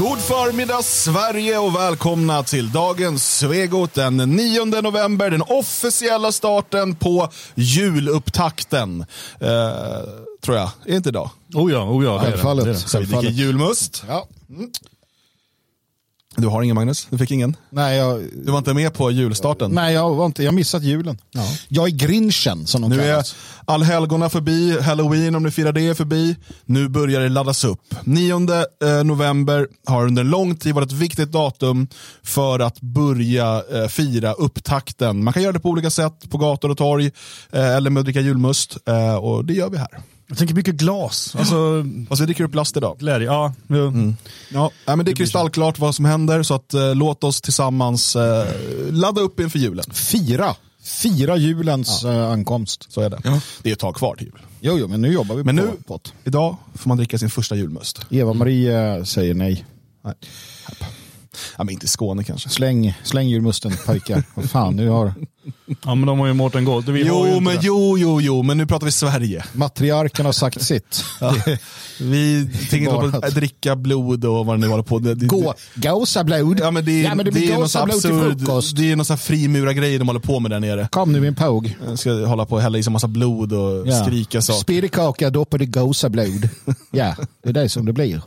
God förmiddag Sverige och välkomna till dagens Svegot den 9 november. Den officiella starten på julupptakten. Eh, tror jag. Är inte idag? Oh ja, oh ja. det är det. Självfallet. Det det. Så vi dricker julmust. Ja. Du har ingen Magnus? Du fick ingen? Nej, jag, Du var inte med på julstarten? nej, jag har inte, jag missat julen. Jag är grinchen som de Nu är kallas. allhelgona förbi, halloween om ni firar det är förbi. Nu börjar det laddas upp. 9 eh, november har under lång tid varit ett viktigt datum för att börja eh, fira upptakten. Man kan göra det på olika sätt, på gator och torg, eh, eller med att dricka julmust. Och det gör vi här. Jag tänker mycket glas. Alltså, Alltså vi dricker upp last idag. glädje. Ja, jo. Ja, nej, men det är kristallklart vad som händer, så att, eh, låt oss tillsammans eh, ladda upp inför julen. Fira. Fira julens eh, ankomst. Så är det. Det är ett tag kvar till jul. Jo, jo, men nu jobbar vi Men på, nu, på det. idag får man dricka sin första julmust. Eva-Marie säger nej. Nej. Ja, men inte Skåne kanske. Släng, släng julmusten pojkar. Vad fan, nu har ja, men de har ju Mårten Gård. Vi Jo, men det. jo, jo, jo, men nu pratar vi Sverige. matriarken har sagt sitt. Vi tänker inte på att dricka blod och vad det nu håller på. Det, det, Gå, gåsablod. Ja, men det, är- ja, men det det är något så gåsablod till absurd, det är någon frimurargrej de håller på med där nere. Kom nu min påg. Ska hålla på och hälla i sig massa blod och Ja. skrika saker. Spirikaka doppad i gåsablod. ja, det är det som det blir.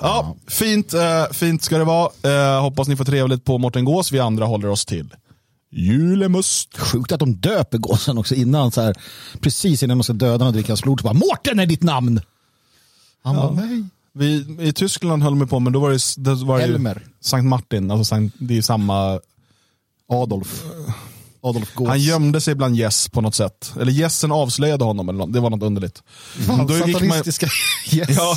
Ja, fint, eh, fint ska det vara. Eh, hoppas ni får trevligt på Mårten Gås. Vi andra håller oss till julemust. Sjukt att de döper gåsen också innan, så här, precis innan de ska döda och dricka hans blod. Så bara, Mårten är ditt namn! Han bara, nej. Vi, I Tyskland höll de på, men då var det, det var det ju. Sankt Martin. Alltså Sankt, det är samma Adolf. Adolf Gås. Han gömde sig bland gäss på något sätt. Eller gässen avslöjade honom, eller något. det var något underligt. Fan, Då gick man- satanistiska yes. Ja,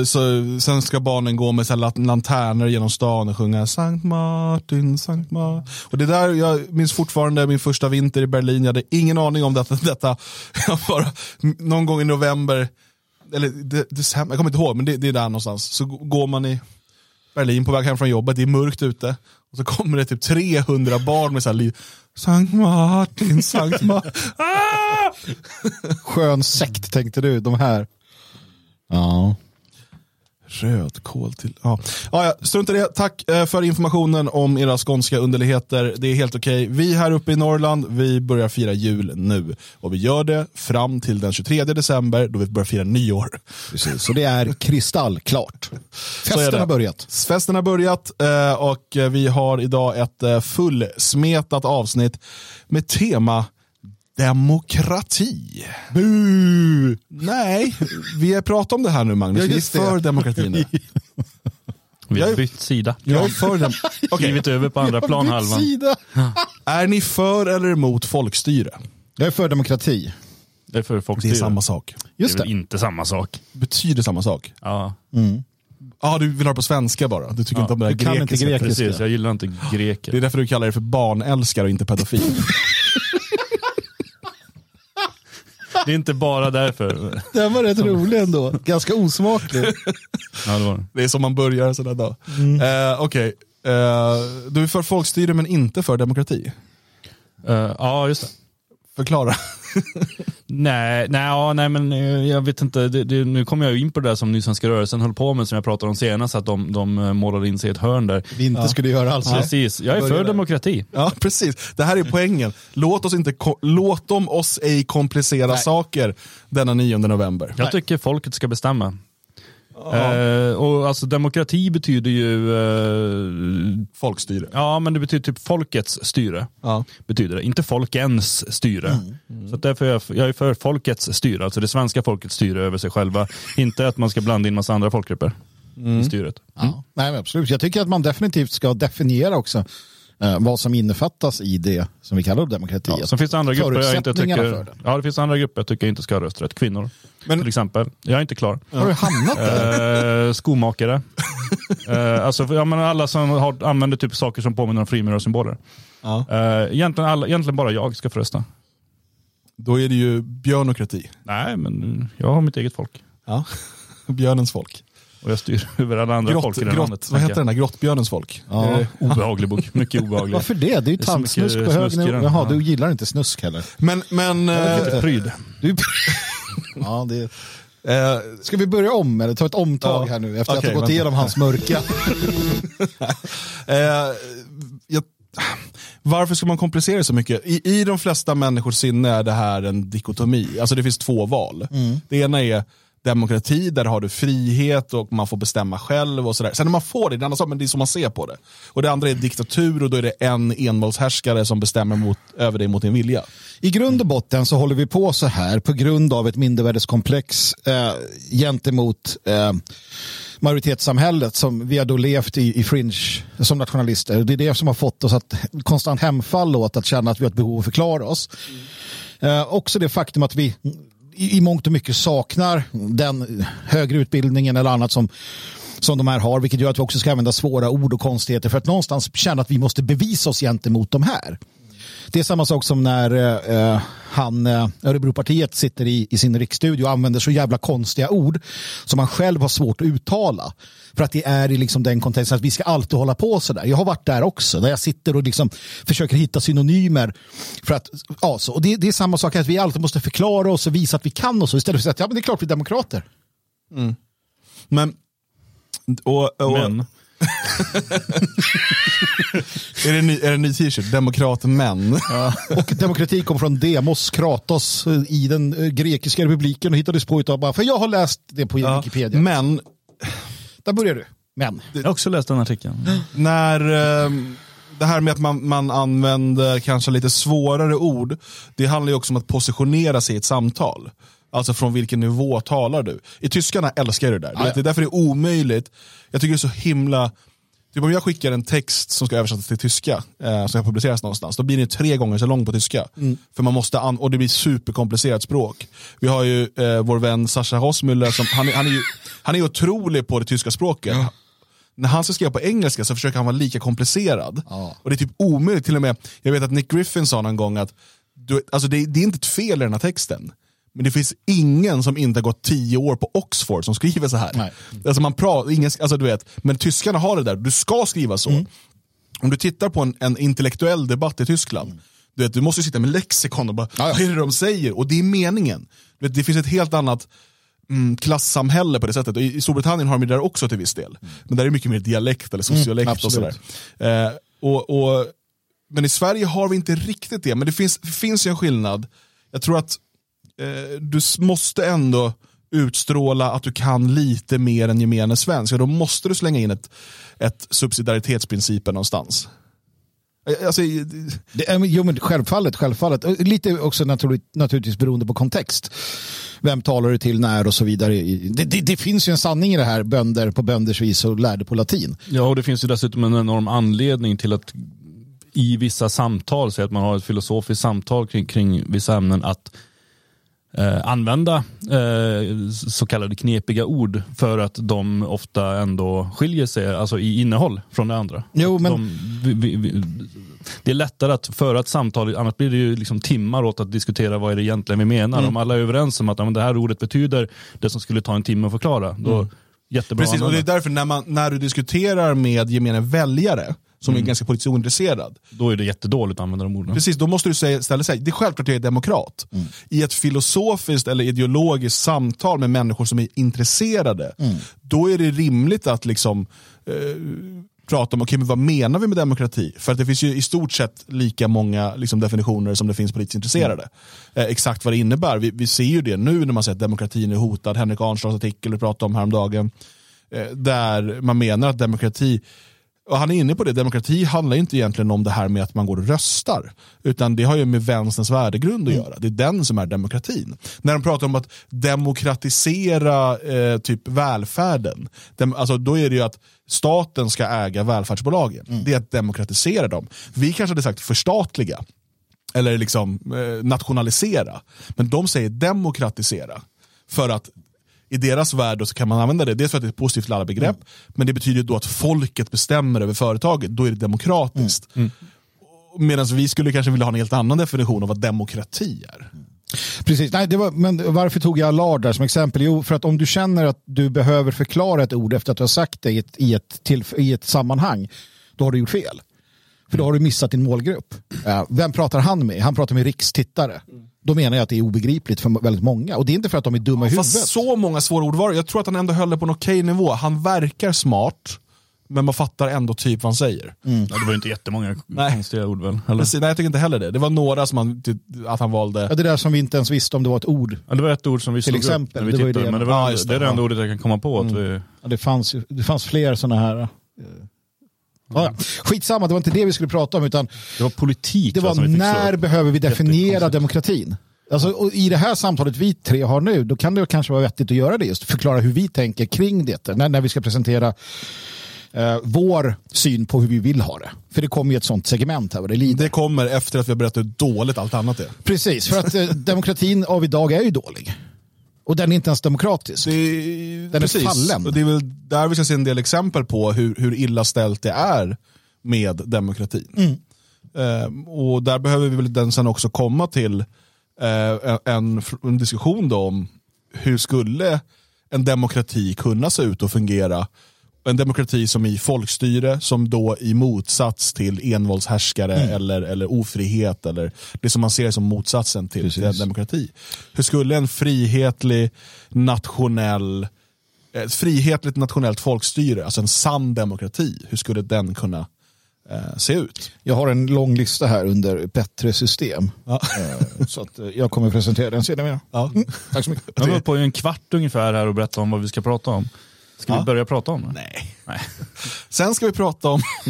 och så, sen ska barnen gå med så lanterner genom stan och sjunga Sankt Martin, Sankt Martin. Och det där, jag minns fortfarande min första vinter i Berlin, jag hade ingen aning om detta. detta. Bara, någon gång i november, eller de- december, jag kommer inte ihåg, men det, det är där någonstans. Så går man i Berlin på väg hem från jobbet, det är mörkt ute. Och så kommer det typ 300 barn med så här liv. Sankt Martin, Sankt Martin. Ah! Skön sekt tänkte du, de här. Ja. Rödkål till... Ja. Ja, ja, strunt i det. Tack eh, för informationen om era skånska underligheter. Det är helt okej. Vi här uppe i Norrland, vi börjar fira jul nu. Och vi gör det fram till den 23 december då vi börjar fira nyår. Precis, så det är kristallklart. Festen har börjat. Festen har börjat eh, och eh, vi har idag ett fullsmetat avsnitt med tema demokrati. Bu! Nej, vi har pratat om det här nu Magnus. Ja, vi är det. för demokrati nu. Vi har är- bytt sida. Jag är för dem. Okej. Klivit över på andra planhalvan. Sida. Är ni för eller emot folkstyre? Jag är för demokrati. Det är för Det är folkstyre. samma sak. Just det är det. inte samma sak. Betyder samma sak. Ja, Ja, du vill ha det på svenska bara. Du tycker Ja, inte om det där du kan inte grekiska. grekiska. precis. Jag gillar inte Det greker. är därför du kallar det för barnälskare och inte pedofil. Det är inte bara därför. Den var rätt rolig ändå. Ganska osmaklig. Ja, det var det. det är som man börjar sådär dag. Eh, Okej, Eh, du är för folkstyre men inte för demokrati. Eh, ja, just det. Förklara. Nej, nej, ja, nej men eh, jag vet inte. Det, det, nu kommer jag in på det där som Nysvenska rörelsen höll på med som jag pratade om senast. Att de, de eh, målade in sig i ett hörn där. Vi inte skulle göra alls. Precis. Jag är för demokrati. Ja, precis. Det här är poängen. Låt oss inte låt dem oss ej komplicera Nej. saker denna 9 november. Jag tycker folket ska bestämma. Eh, och alltså demokrati betyder ju, eh, Folkstyre. ja men det betyder typ folkets styre. Ja. Betyder det, inte folkens styre. Så att därför är jag, jag är för folkets styre, alltså det svenska folkets styre över sig själva. inte att man ska blanda in massa andra folkgrupper i styret. Ja. Nej, absolut. Jag tycker att man definitivt ska definiera också eh, vad som innefattas i det som vi kallar demokrati. Ja, sen finns det andra grupper jag inte tycker, ja, det finns andra grupper jag tycker inte ska ha rösträtt. Kvinnor Men- till exempel. Jag är inte klar. Har du hamnat där? Eh, skomakare. eh, alltså, jag menar, alla som har, använder typ saker som påminner om frimurarsymboler. Ja. Eh, egentligen, alla, egentligen bara jag ska få rösta. Då är det ju björnokrati. Nej, men jag har mitt eget folk. Ja. Björnens folk. Och jag styr över alla andra Grott, folk i det här landet. grott, vad heter den där? Grottbjörnens folk? Ja. Obehaglig bok. Mycket obehaglig. Varför det? Det är ju tandsnusk mycket på hög nivå. Jaha, Ja. du gillar inte snusk heller. Men, men inte. Pryd. Du... ja, det... Eh, Ska vi börja om eller ta ett omtag Ja. här nu efter att Okej, ha gått igenom hans mörka? Eh, jag, varför ska man komplicera det så mycket? I, I de flesta människors sinne är det här en dikotomi. Alltså det finns två val. Det ena är demokrati, där har du frihet och man får bestämma själv. och sådär. Sen när man får det, det, är en sak, men det är så man ser på det. Och Det andra är diktatur och då är det en envåldshärskare som bestämmer mot, över dig mot din vilja. I grund och botten så håller vi på så här på grund av ett mindervärdeskomplex eh, gentemot eh, majoritetssamhället som vi har då levt i, i fringe som nationalister. Det är det som har fått oss att konstant hemfalla åt att känna att vi har ett behov att förklara oss. Eh, också det faktum att vi i, mångt och mycket saknar den högre utbildningen eller annat som som de här har, vilket gör att vi också ska använda svåra ord och konstigheter för att någonstans känna att vi måste bevisa oss gentemot de här. Det är samma sak som när eh, han, eh, Örebropartiet sitter i, i sin riksstudio och använder så jävla konstiga ord som han själv har svårt att uttala. För att det är i liksom den kontexten att vi ska alltid hålla på så där. Jag har varit där också, där jag sitter och liksom försöker hitta synonymer. För att, ja, så. Och det, det är samma sak att vi alltid måste förklara oss och visa att vi kan oss istället för att säga att ja, men det är klart vi är demokrater. Men, och, och, Men, Är det en ny, är det en ny t-shirt? Demokrat män. Och demokrati kom från demos, kratos i den eh, grekiska republiken och hittades på utav bara, för jag har läst det på Ja, Wikipedia. Men Där börjar du. Men. jag har också läst den artikeln. när eh, det här med att man, man använder kanske lite svårare ord, det handlar ju också om att positionera sig i ett samtal. Alltså från vilken nivå talar du? I tyskarna älskar det där. Du Ja, Det är därför det är omöjligt. Jag tycker det är så himla... Typ om jag skickar en text som ska översättas till tyska, eh, som ska publiceras någonstans, då blir den tre gånger så lång på tyska. För man måste an- och det blir superkomplicerat språk. Vi har ju eh, vår vän Sascha Rossmüller, som, han, är- han, är ju, han är otrolig på det tyska språket. När han ska skriva på engelska så försöker han vara lika komplicerad. Ja. Och det är typ omöjligt, till och med, jag vet att Nick Griffin sa någon gång att du, alltså det, det är inte ett fel i den här texten. Men det finns ingen som inte har gått tio år på Oxford som skriver så här. Nej. Alltså man pratar, ingen, alltså du vet, men tyskarna har det där, du ska skriva så. Mm. Om du tittar på en, en intellektuell debatt i Tyskland, du, vet, du måste sitta med lexikon och bara, vad är det de säger? Och det är meningen. Du vet, det finns ett helt annat mm, klassamhälle på det sättet. Och I, Storbritannien har de det där också till viss del. Men där är det mycket mer dialekt eller sociolekt och sådär. Eh, och, och, men i Sverige har vi inte riktigt det. Men det finns, finns ju en skillnad. Jag tror att eh, du måste ändå utstråla att du kan lite mer än gemene svensk. Och då måste du slänga in ett, ett subsidiaritetsprincipen någonstans. Eh, Alltså, i- Det är, jo, men självfallet, självfallet. Och Lite också naturligt, naturligtvis beroende på kontext. Vem talar du till, när och så vidare. Det, det, det finns ju en sanning i det här, bönder på bönders vis och lärde på latin. Ja, och det finns ju dessutom en enorm anledning till att i vissa samtal, säg att man har ett filosofiskt samtal kring, kring vissa ämnen, att eh, använda eh, så kallade knepiga ord för att de ofta ändå skiljer sig alltså i innehåll från det andra. Jo, men- De, vi, vi, vi, det är lättare att föra ett samtal, annars blir det ju liksom timmar åt att diskutera vad är det egentligen vi menar. Mm. Om alla är överens om att ja, det här ordet betyder det som skulle ta en timme att förklara, då jättebra Precis, och det är därför när, man, när du diskuterar med gemene väljare, som är ganska politiskt ointresserad, Då är det jättedåligt att använda de orden. Precis, då måste du säga, ställa sig, det är självklart jag är demokrat. I ett filosofiskt eller ideologiskt samtal med människor som är intresserade, då är det rimligt att liksom eh, prata om, okej men vad menar vi med demokrati? För att det finns ju i stort sett lika många liksom, definitioner som det finns politiskt intresserade. Eh, exakt vad det innebär, vi, vi ser ju det nu när man säger att demokratin är hotad, Henrik Arnstads artikel vi pratade om häromdagen, eh, där man menar att demokrati och han är inne på det, demokrati handlar inte egentligen om det här med att man går och röstar. Utan det har ju med vänsterns värdegrund att göra. Det är den som är demokratin. När de pratar om att demokratisera eh, typ välfärden, dem, alltså, då är det ju att staten ska äga välfärdsbolagen. Det är att demokratisera dem. Vi kanske hade sagt förstatliga eller liksom eh, nationalisera. Men de säger demokratisera. För att i deras värld så kan man använda det, dels för att det är ett positivt laddat begrepp, men det betyder då att folket bestämmer över företaget, då är det demokratiskt. Medan vi skulle kanske vilja ha en helt annan definition av vad demokrati är. Precis, Nej, det var, men varför tog jag Allard där som exempel? Jo, för att om du känner att du behöver förklara ett ord efter att du har sagt det i ett, i ett, till, i ett sammanhang, då har du gjort fel. För då har du missat din målgrupp. Eh, vem pratar han med? Han pratar med rikstittare. då menar jag att det är obegripligt för väldigt många. Och det är inte för att de är dumma i huvudet. Fast så många svåra ord var det. Jag tror att han ändå höll det på en okej nivå. Han verkar smart, men man fattar ändå typ vad han säger. Ja, det var ju inte jättemånga Nej. konstiga ord väl? Eller? Precis, Nej, jag tycker inte heller det. Det var nåra som han, att han valde. Ja, det där som vi inte ens visste om det var ett ord. Ja, det var ett ord som vi Till slog exempel, upp när vi det var tittade. det. Men det, var, Ja, det, det det, är det ja. enda ordet jag kan komma på. Att vi, Ja, det, fanns, det fanns fler sådana här. Eh, Ja. Skitsamma, det var inte det vi skulle prata om. Utan det var politik det va, var slå när behöver vi definiera demokratin? Alltså, I det här samtalet vi tre har nu, då kan det kanske vara vettigt att göra det. Just förklara hur vi tänker kring det. När, när vi ska presentera eh, vår syn på hur vi vill ha det. För det kommer ju ett sånt segment här det lider. Det kommer efter att vi har berättat hur dåligt allt annat är. Precis, för att eh, demokratin av idag är ju dålig. Och den är inte ens demokratisk. Är, Den är fallen. Och det är väl där vi ska se en del exempel på hur, hur illa ställt det är med demokratin. Mm. Eh, och där behöver vi väl den sen också komma till eh, en, en diskussion om hur skulle en demokrati kunna se ut och fungera en demokrati som i folkstyre, som då i motsats till envåldshärskare Mm. eller, eller ofrihet, eller det som man ser som motsatsen till, en Precis. demokrati. Hur skulle en frihetlig nationell ett frihetligt nationellt folkstyre, alltså en sann demokrati, hur skulle den kunna eh, se ut? Jag har en lång lista här under bättre system. Ja. Eh, Så att eh, jag kommer presentera den senare. Ja. Mm, tack så mycket. Jag har på en kvart ungefär här och berättat om vad vi ska prata om. Ska Ja. vi börja prata om det? Nej. Nej. Sen ska vi prata om...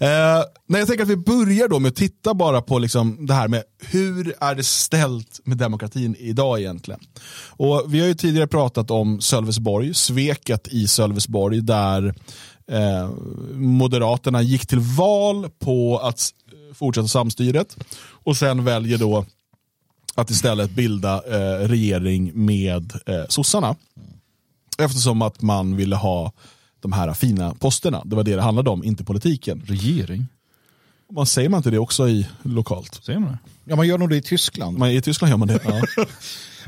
eh, nej, jag tänker att vi börjar då med att titta bara på liksom det här med hur är det ställt med demokratin idag egentligen. Och Vi har ju tidigare pratat om Sölvesborg, sveket i Sölvesborg där eh, Moderaterna gick till val på att s- fortsätta samstyret och sen väljer då att istället bilda eh, regering med eh, sossarna. Eftersom att man ville ha de här fina posterna. Det var det det handlade om, inte politiken. Regering? Man säger man inte det också i lokalt? Säger man det? Ja, man gör nog det i Tyskland. Man, I Tyskland gör man det. Ja.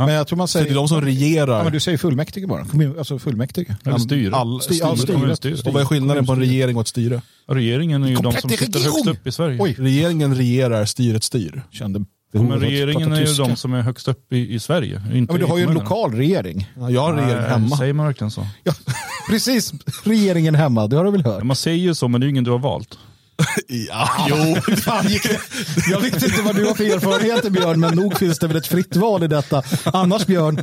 Men jag tror man Så det säger... är de som regerar. Ja, men du säger fullmäktige bara. Kommun, alltså fullmäktige. Eller styre? All, Styr- ja, styre. styret. Och vad är skillnaden på en regering och ett styre? Regeringen är ju de som sitter region! högst upp i Sverige. Oj. Regeringen regerar, styret styr. Kände Ja, men regeringen är ju de som är högst upp i, i Sverige. Inte Ja, men du har ju en lokal regering. Ja, jag har regering Nej, hemma. Säger man verkligen så? Ja, precis, regeringen hemma. Det har du väl hört? Ja, man säger ju så, men det är ju ingen du har valt. Ja, jo. Fan, gick det? Jag vet inte vad du har för erfarenheter Björn, men nog finns det väl ett fritt val i detta. Annars Björn, du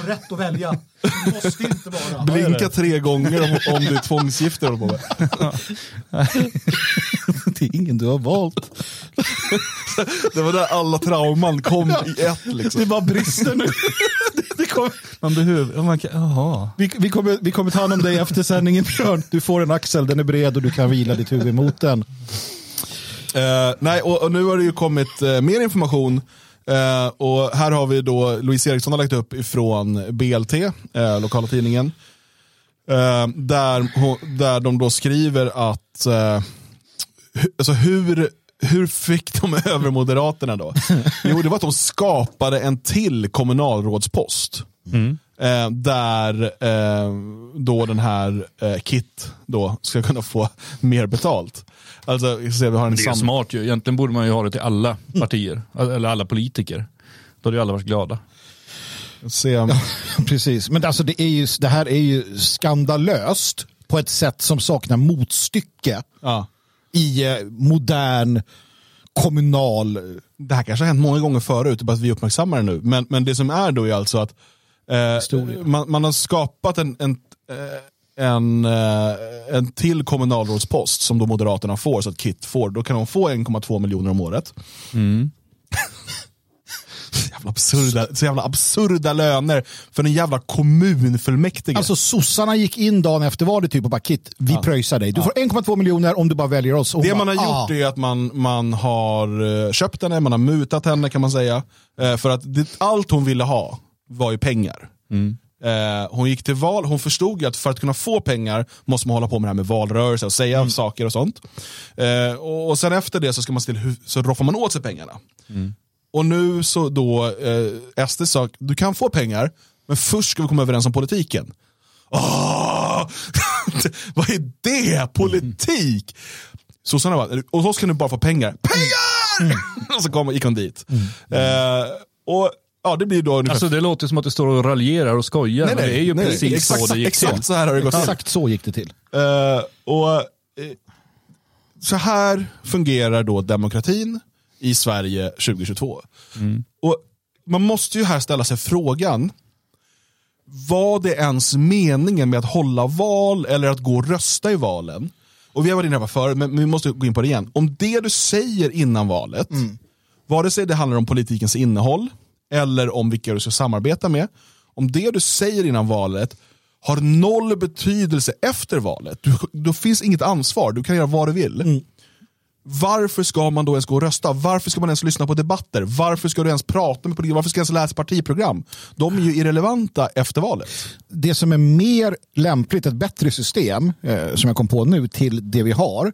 har rätt att välja. Du måste inte vara. Blinka tre gånger om, om du är tvångsgifte. håller på med. Det är ingen du har valt. Det var där alla trauman kom i ett. Det Liksom. bara brister nu. Kommer, Man behöver, man kan, jaha. vi, vi, kommer, vi kommer ta hand om dig efter sändningen Björn. Du får en axel, den är bred och du kan vila ditt huvud mot den. Eh, nej, och, och nu har det ju kommit eh, mer information. Eh, och här har vi då Louise Eriksson har lagt upp ifrån BLT, eh, lokala tidningen. Där, där de då skriver att, alltså hur, hur fick de över Moderaterna då? Jo, det var att de skapade en till kommunalrådspost. Eh, där eh, då den här eh, Kit då ska kunna få mer betalt. Alltså, se, vi har en Det är sam- smart ju. Egentligen borde man ju ha det till alla partier. Eller alla politiker. Då hade ju alla varit glada. se, Precis, men alltså det, är ju, det här är ju skandalöst på ett sätt som saknar motstycke ja. I eh, modern kommunal... Det här kanske har hänt många gånger förut, bara att vi uppmärksammar det nu. Men, men det som är då är alltså att eh, man, man har skapat en, en, eh, en, eh, en till kommunalrådspost som då Moderaterna får, så att Kit får. Då kan de få 1,2 miljoner om året. Så jävla absurda, så jävla absurda löner för en jävla kommunfullmäktige. Alltså sossarna gick in dagen efter valet typ och bara Kit, vi pröjsar dig. Du får 1,2 miljoner om du bara väljer oss. Det man har bara, gjort "Ah." är att man, man har eh, köpt henne, man har mutat henne kan man säga. Eh, För att det, allt hon ville ha var ju pengar. Eh, hon gick till val, hon förstod ju att för att kunna få pengar måste man hålla på med det här med valrörelse och säga saker och sånt. Eh, och, och sen efter det så ska man till så roffar man åt sig pengarna. Och nu så då, eh, SD sa, du kan få pengar, men först ska vi komma överens om politiken. Åh! Vad är det? Politik? Sossarna bara, och så ska du bara få pengar. Pengar! och så kom, gick hon dit. Eh, och ja, det blir då ungefär... Alltså det låter som att du står och raljerar och skojar. men det är ju nej, precis exakt, så det gick exakt till. så här har det gått till. Exakt så gick det till. Eh, och eh, Så här fungerar då demokratin i Sverige 2022. Och Man måste ju här ställa sig frågan, var det ens meningen med att hålla val eller att gå och rösta i valen? Och Vi har varit inne på förut, men vi måste gå in på det igen. Om det du säger innan valet, vare sig det handlar om politikens innehåll eller om vilka du ska samarbeta med, om det du säger innan valet har noll betydelse efter valet, du, då finns inget ansvar, du kan göra vad du vill. Varför ska man då ens gå och rösta? Varför ska man ens lyssna på debatter? Varför ska du ens prata med politiker? Varför ska du ens läsa partiprogram? De är ju irrelevanta efter valet. Det som är mer lämpligt, ett bättre system, eh, som jag kom på nu, till det vi har,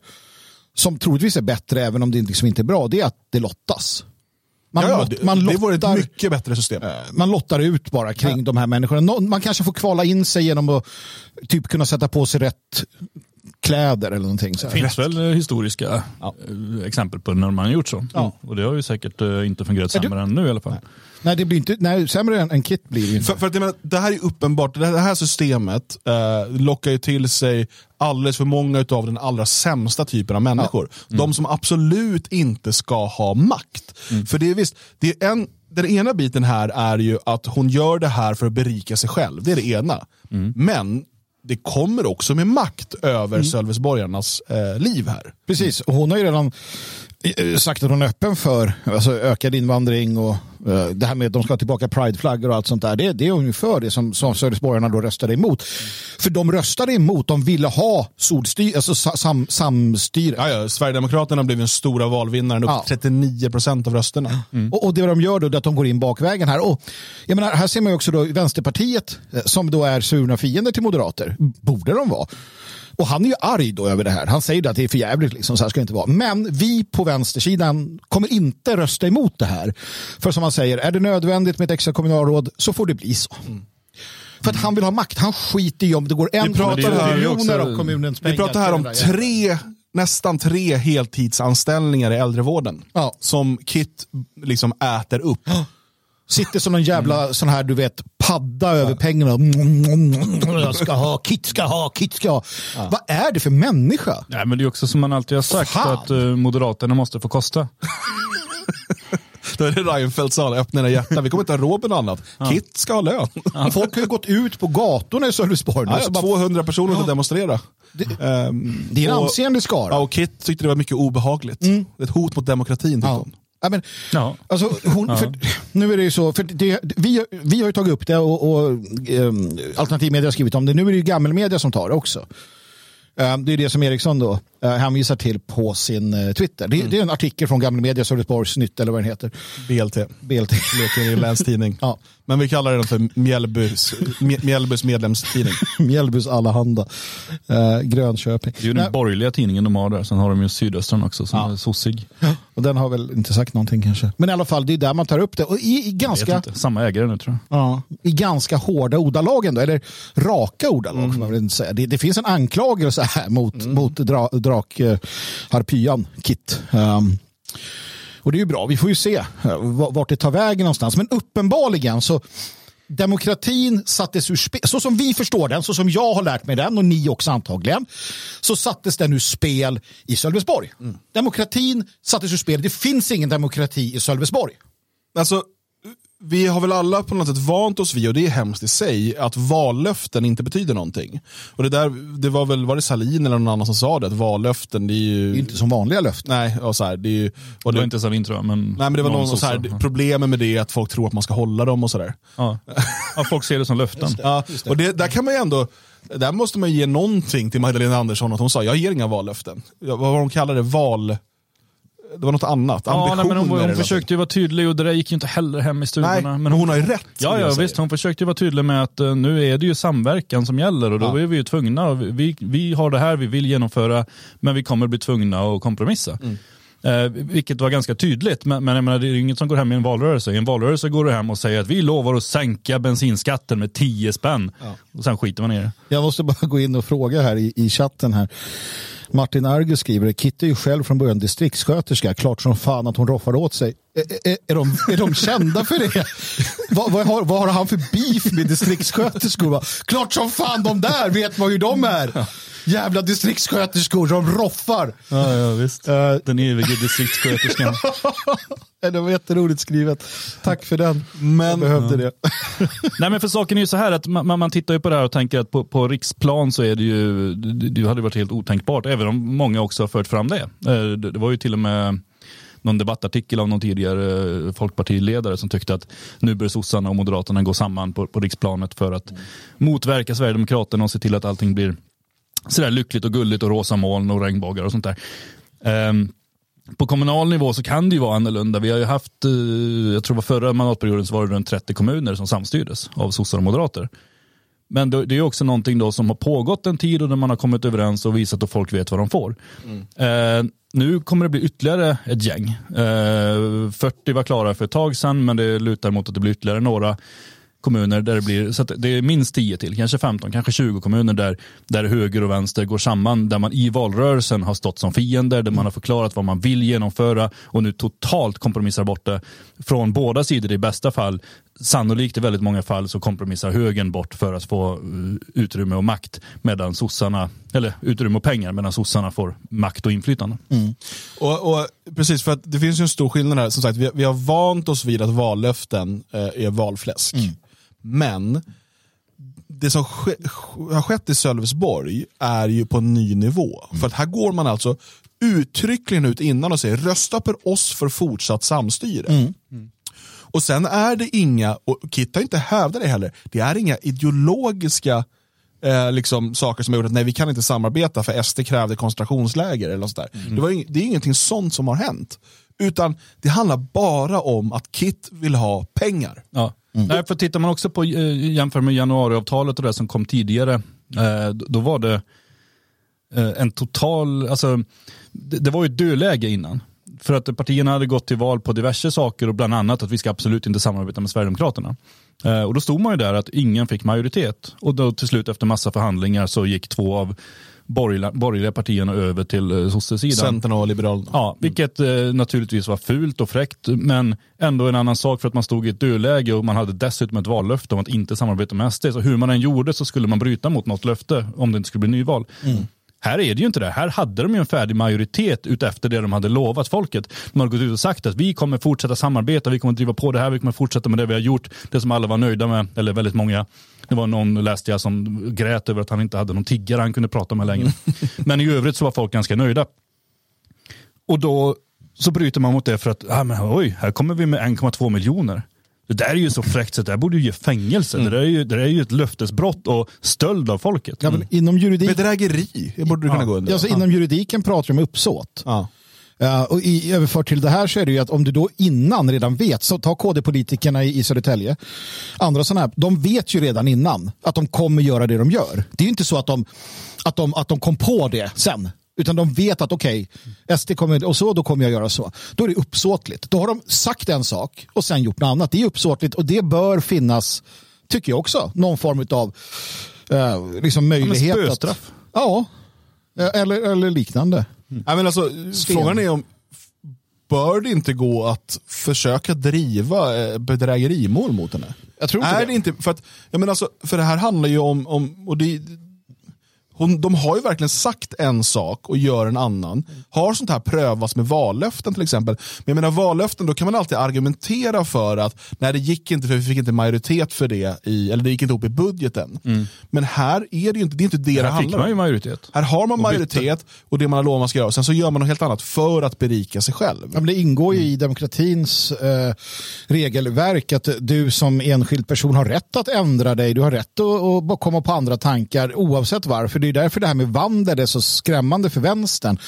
som troligtvis är bättre även om det liksom inte är bra, det är att det lottas. Man, Ja, ja, det, man, det vore ett lottar, mycket bättre system. man lottar ut bara kring de här människorna. Man kanske får kvala in sig genom att typ kunna sätta på sig rätt kläder eller någonting. Så Det finns väl eh, historiska Ja. eh, exempel på när man har gjort så. Ja. Och det har ju säkert eh, inte fungerat Är du- sämre än nu i alla fall. Nej, det blir inte, nej, sämre än, än Kit blir det inte. För, för att menar, det här är uppenbart, det här, systemet eh, lockar ju till sig alldeles för många av den allra sämsta typen av människor. De som absolut inte ska ha makt. För det är visst, det är en, den ena biten här är ju att hon gör det här för att berika sig själv. Det är det ena. Men det kommer också med makt över mm. Sölvesborgarnas eh, liv här. Precis, och hon har ju redan sagt att hon är öppen för alltså, ökad invandring och eh, det här med att de ska ha tillbaka prideflaggor och allt sånt där. Det, det är ungefär det som, som Sölvesborgarna då röstade emot. För de röstade emot, de ville ha solstyr, alltså sa- sam, samstyre. Ja, ja, Sverigedemokraterna blev den stora valvinnaren, upp Ja. till 39% av rösterna. Och, och det de gör då är att de går in bakvägen här. Och, jag menar, här ser man ju också då Vänsterpartiet eh, som då är surna fiender till moderater. Borde de vara. Och han är ju arg då över det här. Han säger att det är för jävligt, liksom, så här ska det inte vara. Men vi på vänstersidan kommer inte rösta emot det här. För som han säger, är det nödvändigt med ett extra kommunalråd så får det bli så. För att han vill ha makt. Han skiter i om det går en pratar miljoner av kommunens Vi pengar. pratar här om tre, nästan tre heltidsanställningar i äldrevården. Ja. Som Kit liksom äter upp. Sitter som någon jävla sån här, du vet, padda över pengarna. Jag ska ha, Kit ska ha, Kit ska ha. Vad är det för människa? Nej, men det är också som man alltid har sagt Fan. att uh, Moderaterna måste få kosta. Då är det Reinfeldt sa, öppna era hjärtan. Vi kommer inte ha råd med något annat. Kit ska ha lön. Folk har ju gått ut på gatorna i Sölvesborg. nu, Ja, ja, bara- 200 personer får demonstrera. Ehm, Det är en och- ansenlig skara. Ja, och Kit tyckte det var mycket obehagligt. Ett hot mot demokratin tyckte Ja. hon. Ja, men, Ja. alltså, hon, för, nu är det ju så, för det, vi, vi har ju tagit upp det och, och um, alternativmedia har skrivit om det. Nu är det ju gammelmedia som tar det också. Um, det är det som Eriksson då uh, hänvisar till på sin uh, Twitter. Det, det är en artikel från gammelmedia, Sölvesborgs nytt eller vad den heter. BLT. BLT. Blekinge länstidning. Ja. Men vi kallar den för Mjällbys, Mj- Mjällbys medlemstidning. Mjällbys Allehanda. Uh, Grönköping. Det är ju Nej, den borgerliga tidningen de har där. Sen har de ju Sydöstern också som är sossig. och den har väl inte sagt någonting kanske. Men i alla fall, det är där man tar upp det. Och i, i ganska... Samma ägare nu tror jag. Ja, i ganska hårda ordalag ändå, eller raka ordalag får man väl inte säga. Det, det finns en anklagelse här mot, mot dra, drakharpyan Kit. Um, och det är ju bra, vi får ju se uh, vart det tar vägen någonstans. Men uppenbarligen så Demokratin sattes ur spel, så som vi förstår den, så som jag har lärt mig den och ni också antagligen, så sattes den ur spel i Sölvesborg. Demokratin sattes ur spel, det finns ingen demokrati i Sölvesborg. Alltså, vi har väl alla på något sätt vant oss vid, och det är hemskt i sig, att vallöften inte betyder någonting. Och det, där, det var väl var det Salin eller någon annan som sa det, att vallöften, det är ju... Det är inte som vanliga löften. Nej, och så här, det är ju... Och Det var det, inte Savin tror jag. Men nej, men det var någon som så här, problemen med det är att folk tror att man ska hålla dem och sådär. Ja. ja, folk ser det som löften. Ja, och det, där kan man ju ändå, där måste man ge någonting till Magdalena Andersson, att hon sa, jag ger inga vallöften. Vad var hon kallade det? Val... Det var något annat. Ja, nej, Ambitioner men hon, hon försökte ju vara tydlig och det där gick ju inte heller hem i stugorna. Nej, men hon har ju rätt. Ja, ja visst. Hon försökte ju vara tydlig med att eh, nu är det ju samverkan som gäller och då Ja. är vi ju tvungna. Och Vi, vi har det här vi vill genomföra men vi kommer bli tvungna att kompromissa. Mm. Eh, vilket var ganska tydligt, men, men jag menar, det är inget som går hem i en valrörelse. I en valrörelse går du hem och säger att vi lovar att sänka bensinskatten med 10 spänn. Och sen skiter man i det. Jag måste bara gå in och fråga här i, i chatten här. Martin Argus skriver, Kitty är ju själv från början distriktssköterska. Klart som fan att hon roffar åt sig. Är, är, är, de, är de kända för det? vad, vad, har, vad har han för beef med distriktssköterskor? Klart som fan de där vet man hur de är. Jävla distriktssköterskor, de roffar. Ja, ja visst. Uh, Den evige distriktssköterskan. det var jätteroligt skrivet. Tack för den. Men, Jag behövde det. Nej men för saken är ju så här att man, man tittar ju på det här och tänker att på, på riksplan så är det ju, det, hade varit helt otänkbart, även om många också har fört fram det. Eh, Det, det var ju till och med någon debattartikel av någon tidigare folkpartiledare som tyckte att nu bör sossarna och moderaterna gå samman på, på riksplanet för att motverka Sverigedemokraterna och se till att allting blir sådär lyckligt och gulligt och rosa moln och regnbågar och sånt där. Ehm, på kommunal nivå så kan det ju vara annorlunda. Vi har ju haft, eh, jag tror förra mandatperioden så var det runt 30 kommuner som samstyrdes av sossar och moderater. Men det är också någonting då som har pågått en tid och där man har kommit överens och visat att folk vet vad de får. Eh, nu kommer det bli ytterligare ett gäng. Eh, 40 var klara för ett tag sedan men det lutar mot att det blir ytterligare några kommuner där det blir, så det är minst 10 till, kanske 15, kanske 20 kommuner där, där höger och vänster går samman, där man i valrörelsen har stått som fiender, där man har förklarat vad man vill genomföra och nu totalt kompromissar bort det från båda sidor i bästa fall. Sannolikt i väldigt många fall så kompromissar högern bort för att få eh, utrymme och makt medan sossarna, eller utrymme och pengar medan sossarna får makt och inflytande. Och, och, precis, för att det finns ju en stor skillnad här. Som sagt, vi, vi har vant oss vid att vallöften eh, är valfläsk. Men det som har skett i Sölvesborg är ju på en ny nivå. För att här går man alltså uttryckligen ut innan och säger rösta på oss för fortsatt samstyre. Och sen är det inga, och Kit har inte hävdat det heller, det är inga ideologiska eh, liksom, saker som har gjort att nej, vi kan inte samarbeta för SD krävde koncentrationsläger. Eller något sånt där. Det, var ing, det är ingenting sånt som har hänt. Utan det handlar bara om att Kit vill ha pengar. Ja. Mm. Nej, för tittar man också på eh, jämför med januariavtalet och det som kom tidigare, eh, då- var det eh, en total, alltså det, var ju ett dödläge innan. För att partierna hade gått till val på diverse saker och bland annat att vi ska absolut inte samarbeta med Sverigedemokraterna. Och då stod man ju där att ingen fick majoritet. Och då till slut efter massa förhandlingar så gick två av borgerliga, borgerliga partierna över till eh, sossesidan. Centern och Liberalerna. Ja, vilket eh, naturligtvis var fult och fräckt, men ändå en annan sak för att man stod i ett dödläge och man hade dessutom ett vallöfte om att inte samarbeta med SD. Så hur man än gjorde så skulle man bryta mot något löfte om det inte skulle bli nyval. Här är det ju inte det. Här hade de ju en färdig majoritet utefter det de hade lovat folket. De hade gått ut och sagt att vi kommer fortsätta samarbeta, vi kommer driva på det här, vi kommer fortsätta med det vi har gjort. Det som alla var nöjda med, eller väldigt många. Det var någon, läste jag, som grät över att han inte hade någon tiggare han kunde prata med längre. Men i övrigt så var folk ganska nöjda. Och då så bryter man mot det för att, ah, men, oj, här kommer vi med 1,2 miljoner. Det där är ju så fräckt så det där borde ju ge fängelse. Det, där är ju, det där är ju ett löftesbrott och stöld av folket. Ja, men inom, juridik, Bedrägeri borde du kunna gå under. alltså, inom juridiken pratar de om uppsåt. Ja. Ja, och i, överfört till det här så är det ju att om du då innan redan vet, så ta KD-politikerna i, i Södertälje, andra sådana här, de vet ju redan innan att de kommer göra det de gör. Det är ju inte så att de, att de, att de kom på det sen. Utan de vet att okej, SD kommer, och så då kommer jag göra så. Då är det uppsåtligt. Då har de sagt en sak och sen gjort något annat. Det är uppsåtligt och det bör finnas, tycker jag också, någon form av eh, liksom möjlighet. att, spöstraff. ja, eh, eller, eller liknande. Nej, men alltså, frågan är om bör det inte gå att försöka driva eh, bedrägerimål mot henne? Jag tror inte är det. det. inte, för, att, jag menar alltså, för det här handlar ju om, om och det, hon, de har ju verkligen sagt en sak och gör en annan. Har sånt här prövats med vallöften till exempel? Men jag menar vallöften, då kan man alltid argumentera för att nej det gick inte för vi fick inte majoritet för det, i, eller det gick inte ihop i budgeten. Men här är det ju inte, det är inte det det, Här fick handlar man ju om. majoritet. Här har man Och bytte. majoritet och det man har lovat man ska göra. Sen så gör man något helt annat för att berika sig själv. Ja, men det ingår ju i demokratins eh, regelverk att du som enskild person har rätt att ändra dig. Du har rätt att, att komma på andra tankar oavsett varför. Det är därför det här med vandel är så skrämmande för vänstern.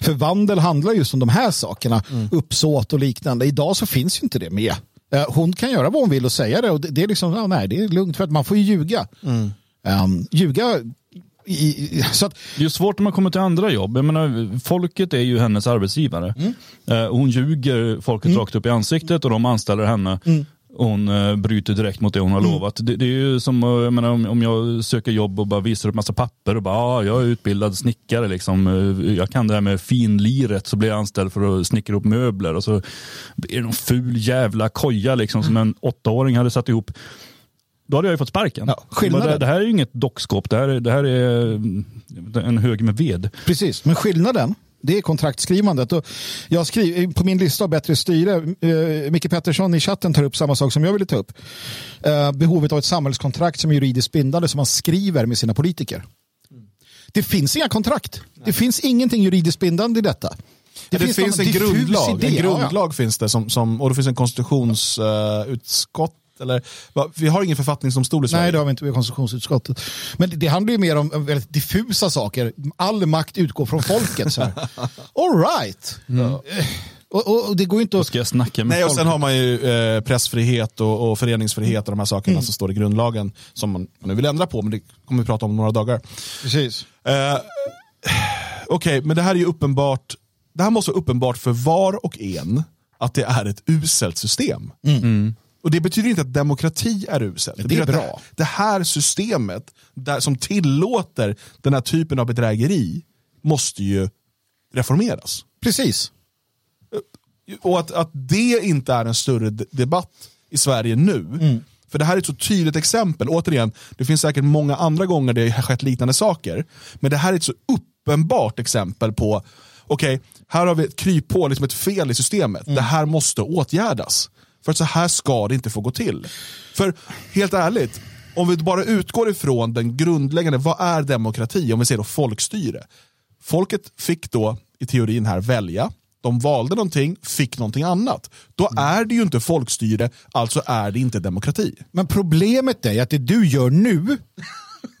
För vandel handlar just om de här sakerna, uppsåt och liknande. Idag så finns ju inte det med. Eh, hon kan göra vad hon vill och säga det och det, är liksom, ja, nej det är lugnt för att man får ju ljuga. Um, ljuga i, så att, Det är svårt när man kommer till andra jobb. Jag menar, folket är ju hennes arbetsgivare. Mm. Eh, hon ljuger folket rakt upp i ansiktet och de anställer henne. Mm. Hon eh, bryter direkt mot det hon har Mm. lovat. Det, det är ju som eh, jag menar, om, om jag söker jobb och bara visar upp massa papper och bara, ah, jag är utbildad snickare, liksom. Eh, jag kan det här med finliret, så blir jag anställd för att snickra upp möbler och så är det någon ful jävla koja liksom, som en åttaåring hade satt ihop. Då hade jag ju fått sparken. Ja, skillnaden- det, det här är ju inget dockskåp, det här, är- det här är mm, en hög med ved. Precis, men skillnaden det är kontraktskrivandet. Och jag skriver, på min lista av bättre styre, eh, Micke Pettersson i chatten tar upp samma sak som jag ville ta upp. Eh, behovet av ett samhällskontrakt som är juridiskt bindande som man skriver med sina politiker. Det finns inga kontrakt. Det finns ingenting juridiskt bindande i detta. Det, finns, någon en grundlag, idé, en ja, ja. grundlag finns det som, som, och det finns en konstitutionsutskott. Eller, va, vi har ingen författningsdomstol i Sverige. Nej, det har vi inte med konstitutionsutskottet. Men det, det handlar ju mer om eh, väldigt diffusa saker. All makt utgår från folket. Så här. All right. Eh, Och, och, och det går ju inte Då att... ska jag snacka med Nej, och folk. sen har man ju eh, pressfrihet och, och föreningsfrihet och de här sakerna Mm. som står i grundlagen som man nu vill ändra på, men det kommer vi prata om några dagar. Precis. Eh, Okej, men det här är ju uppenbart. Det här måste vara uppenbart för var och en att det är ett uselt system. Och det betyder inte att demokrati är uselt. Mm. Det är bra. Det, det här systemet där, som tillåter den här typen av bedrägeri måste ju reformeras. Precis. Och att, att det inte är en större debatt i Sverige nu. För det här är ett så tydligt exempel. Återigen, det finns säkert många andra gånger det har skett liknande saker. Men det här är ett så uppenbart exempel på, okej, här har vi ett kryphål, liksom ett fel i systemet. Det här måste åtgärdas. För att så här ska det inte få gå till. För helt ärligt, om vi bara utgår ifrån den grundläggande, vad är demokrati? Om vi säger då folkstyre. Folket fick då i teorin här välja. De valde någonting, fick någonting annat. Då är det ju inte folkstyre, alltså är det inte demokrati. Men problemet är att det du gör nu,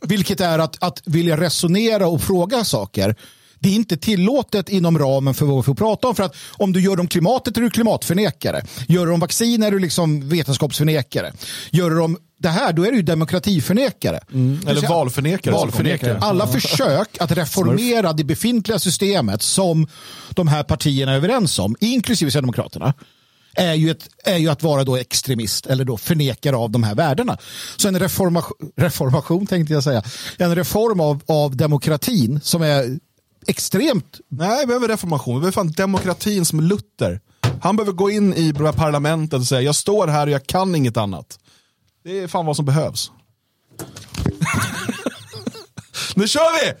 vilket är att, att vilja resonera och fråga saker, det är inte tillåtet inom ramen för vad vi får prata om. För att om du gör om klimatet är du klimatförnekare. Gör du om vaccin är du liksom vetenskapsförnekare. Gör du om det här, då är du ju demokratiförnekare. Vill Eller säga- valförnekare. Valförnekare. Alla försök att reformera det befintliga systemet som de här partierna är överens om, inklusive Sverigedemokraterna, är ju, ett, är ju att vara då extremist eller då förnekare av de här värdena. Så en reformation, reformation tänkte jag säga, en reform av, av demokratin som är extremt Nej, vi behöver reformation. Vi behöver fan demokratin som Luther. Han behöver gå in i parlamentet och säga, jag står här och jag kan inget annat. Det är fan vad som behövs. nu kör vi!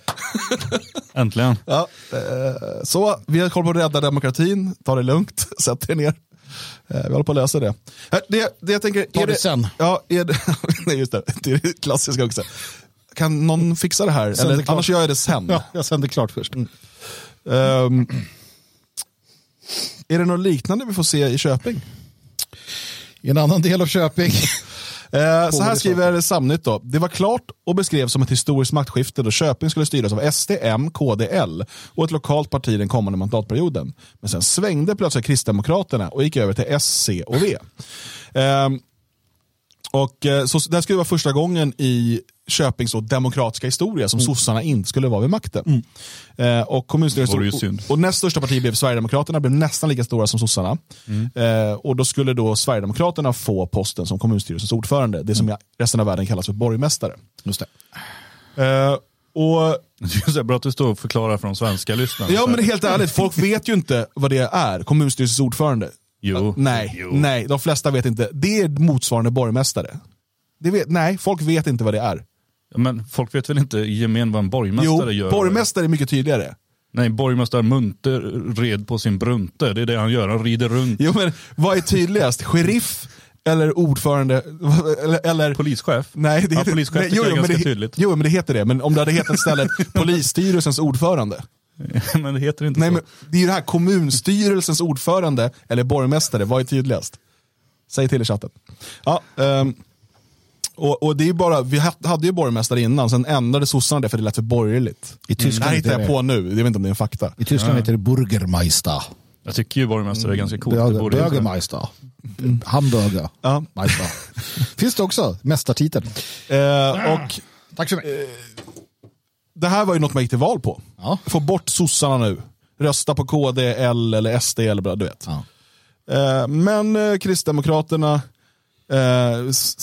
Äntligen. Ja, eh, så, vi har koll på att rädda demokratin. Ta det lugnt, sätt er ner. Eh, vi håller på att lösa det. Eh, Det, det jag tänker, Ta är det sen. Ja, är det, nej, just det. Det är det klassiska också. Kan någon fixa det här? Det Eller, klart. annars gör jag det sen. Ja, jag sänder klart först. Ehm, är det något liknande vi får se i Köping? I en annan del av Köping. Eh, så här det skriver Samnytt då. Det var klart och beskrevs som ett historiskt maktskifte då Köping skulle styras av SD, M, KD, L och ett lokalt parti den kommande mandatperioden. Men sen svängde plötsligt Kristdemokraterna och gick över till S, C och V. Ehm, och eh, så det här skulle vara första gången i Köpings demokratiska historia som sossarna inte skulle vara vid makten. Eh, och, kommunstyrelsen, och, och näst största parti blev Sverigedemokraterna, blev nästan lika stora som sossarna. Eh, och då skulle då Sverigedemokraterna få posten som kommunstyrelsens ordförande, det som i resten av världen kallas för borgmästare. Just det. Eh, och Det är bra att du står och förklarar för de svenska lyssnarna. Ja men helt ärligt, folk vet ju inte vad det är, kommunstyrelsens ordförande. Jo. Nej, Jo. nej, de flesta vet inte. Det är motsvarande borgmästare. Det vet, nej, folk vet inte vad det är. Men folk vet väl inte i gemen vad en borgmästare Jo, gör? borgmästare är mycket tydligare. Nej, borgmästare Munter red på sin brunte. Det är det han gör. Han rider runt. Jo men vad är tydligast? Sheriff eller ordförande? Eller, eller Polischef? Nej, det Ja, heter, polischef nej, jag är men det, tydligt. Jo, men det heter det. Men om det hade hetat istället polisstyrelsens ordförande. men det heter inte Nej, så. men det är ju det här kommunstyrelsens ordförande eller borgmästare. Vad är tydligast? Säg till i chatten. Ja, ehm, och, och det är ju bara, vi ha- hade ju borgmästare innan, sen ändrade sossarna det för det lät för borgerligt. I Tyskland det här hittar jag det- på nu, jag vet inte om det är en fakta. I Tyskland heter det Burgermeister. Jag tycker ju borgmästare är ganska coolt. Ju- Burgermeister. Hamburger. Ja. Meister. Finns det också. Mästartiteln. Eh, och Tack så mycket. Det här var ju något man gick till val på. Ja. Få bort sossarna nu. Rösta på KD, L eller SD eller du vet. Ja. Eh, men eh, Kristdemokraterna Eh,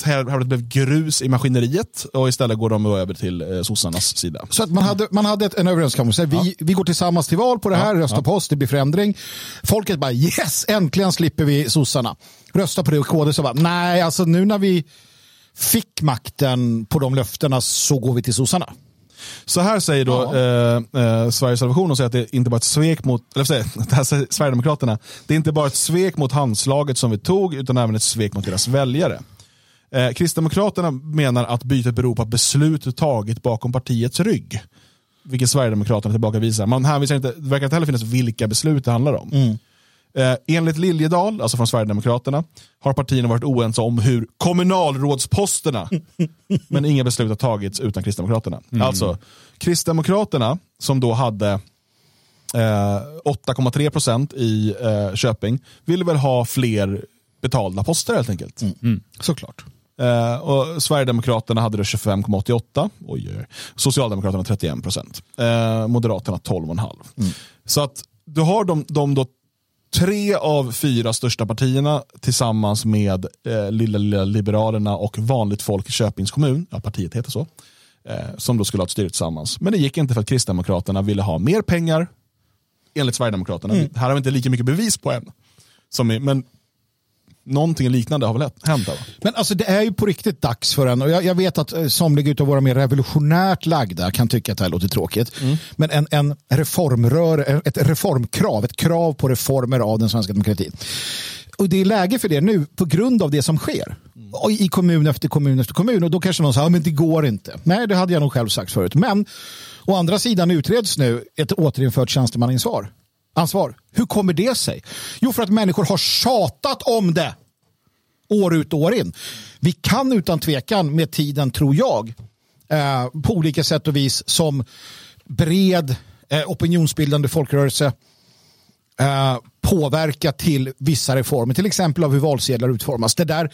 här, här blev grus i maskineriet och istället går de över till eh, sossarnas sida. Så att man hade, man hade ett, en överenskommelse. Vi, vi går tillsammans till val på det här, rösta på oss, det blir förändring. Folket bara yes, äntligen slipper vi sossarna. Rösta på det och KD så bara nej, alltså nu när vi fick makten på de löftena så går vi till sossarna. Så här säger då eh, eh, Sveriges Television och säger att det inte bara ett svek mot, eller säger, det här säger Sverigedemokraterna, det är inte bara ett svek mot handslaget som vi tog utan även ett svek mot deras väljare. Eh, Kristdemokraterna menar att bytet beror på att beslut tagit bakom partiets rygg. Vilket Sverigedemokraterna tillbakavisar. Man hänvisar inte, det verkar inte heller finnas vilka beslut det handlar om. Eh, enligt Liljedahl, alltså från Sverigedemokraterna, har partierna varit oense om hur kommunalrådsposterna, men inga beslut har tagits utan Kristdemokraterna. Alltså, Kristdemokraterna, som då hade eh, 8,3 procent i eh, Köping, ville väl ha fler betalda poster helt enkelt. Såklart. Eh, och Sverigedemokraterna hade då 25,88. Oj. Socialdemokraterna 31 procent. Eh, Moderaterna 12,5. Så att du har de, de då tre av fyra största partierna tillsammans med eh, lilla, lilla Liberalerna och vanligt folk i Köpings kommun, ja partiet heter så, eh, som då skulle ha ett styre tillsammans. Men det gick inte för att Kristdemokraterna ville ha mer pengar enligt Sverigedemokraterna. Här har vi inte lika mycket bevis på än. Som men någonting liknande har väl hänt? Va? Men alltså det är ju på riktigt dags för en, och jag, jag vet att eh, somliga av våra mer revolutionärt lagda kan tycka att det här låter tråkigt. Men en, en reformrör, ett reformkrav, ett krav på reformer av den svenska demokratin. Och det är läge för det nu på grund av det som sker. Och I kommun efter kommun efter kommun. Och då kanske någon säger, ja, men det går inte. Nej, det hade jag nog själv sagt förut. Men å andra sidan utreds nu ett återinfört tjänstemannaansvar. Ansvar. Hur kommer det sig? Jo, för att människor har tjatat om det år ut och år in. Vi kan utan tvekan med tiden, tror jag, eh, på olika sätt och vis som bred eh, opinionsbildande folkrörelse eh, påverka till vissa reformer, till exempel av hur valsedlar utformas. Det där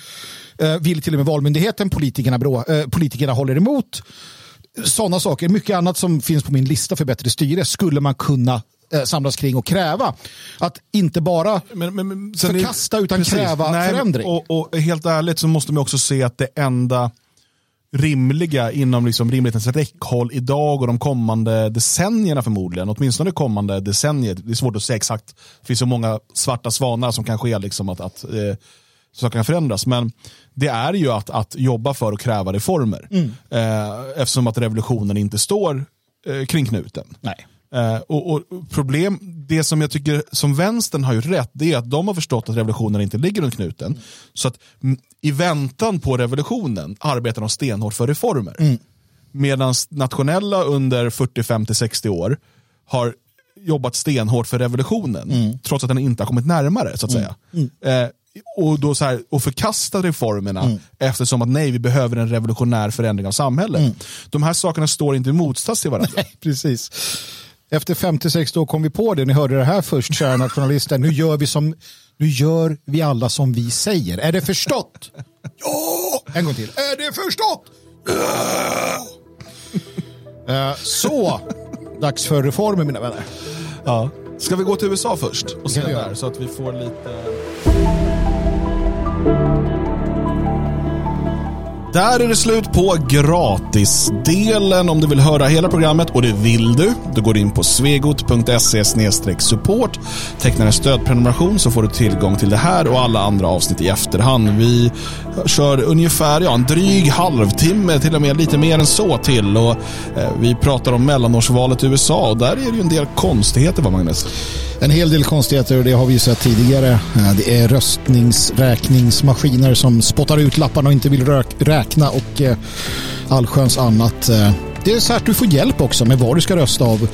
eh, vill till och med Valmyndigheten, politikerna, brå, eh, politikerna håller emot. Sådana saker, mycket annat som finns på min lista för bättre styre skulle man kunna samlas kring och kräva. Att inte bara Men, men, men, är- förkasta utan Precis. kräva Nej, förändring. Och, och helt ärligt så måste man också se att det enda rimliga inom liksom rimlighetens räckhåll idag och de kommande decennierna förmodligen, åtminstone kommande decennier, det är svårt att säga exakt, det finns så många svarta svanar som kan ske, liksom att, att eh, saker kan förändras, men det är ju att, att jobba för och kräva reformer. Eh, eftersom att revolutionen inte står eh, kring knuten. Nej. Eh, och, och problem, det som jag tycker som vänstern har gjort rätt, det är att de har förstått att revolutionen inte ligger runt knuten. Så att mm, i väntan på revolutionen arbetar de stenhårt för reformer. Medan nationella under 40, 50, 60 år har jobbat stenhårt för revolutionen, trots att den inte har kommit närmare. så att säga. Eh, och, då så här, och förkasta reformerna eftersom att nej, vi behöver en revolutionär förändring av samhället. De här sakerna står inte i motsats till varandra. Nej, precis. Efter 50-60 år kom vi på det. Ni hörde det här först, kära nationalister. Nu gör vi som nu gör vi alla som vi säger. Är det förstått? Ja! En gång till. Är det förstått? Ja! Eh, Så, dags för reformer mina vänner. Ja. Ska vi gå till USA först? Och se där, så att vi får lite... Där är det slut på gratisdelen. Om du vill höra hela programmet, och det vill du, då går du in på svegot.se support. Tecknar en stödprenumeration så får du tillgång till det här och alla andra avsnitt i efterhand. Vi kör ungefär ja, en dryg halvtimme, till och med lite mer än så till. Och, eh, vi pratar om mellanårsvalet i USA och där är det ju en del konstigheter, va Magnus? En hel del konstigheter och det har vi ju sett tidigare. Eh, det är röstningsräkningsmaskiner som spottar ut lapparna och inte vill rök- räkna och eh, allsköns annat. Eh, Det är så här att du får hjälp också med vad du ska rösta av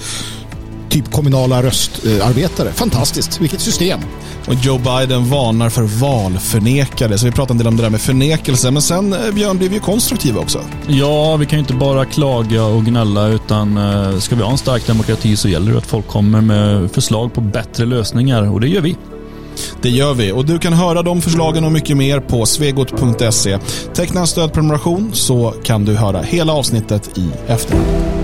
typ kommunala röstarbetare. Fantastiskt, vilket system. Och Joe Biden varnar för valförnekare. Så vi pratade en del om det där med förnekelse. Men sen, eh, Björn, blev vi ju konstruktiva också. Ja, vi kan ju inte bara klaga och gnälla utan eh, ska vi ha en stark demokrati så gäller det att folk kommer med förslag på bättre lösningar och det gör vi. Det gör vi. Och du kan höra de förslagen och mycket mer på svegot.se. Teckna en stödprenumeration så kan du höra hela avsnittet i efterhand.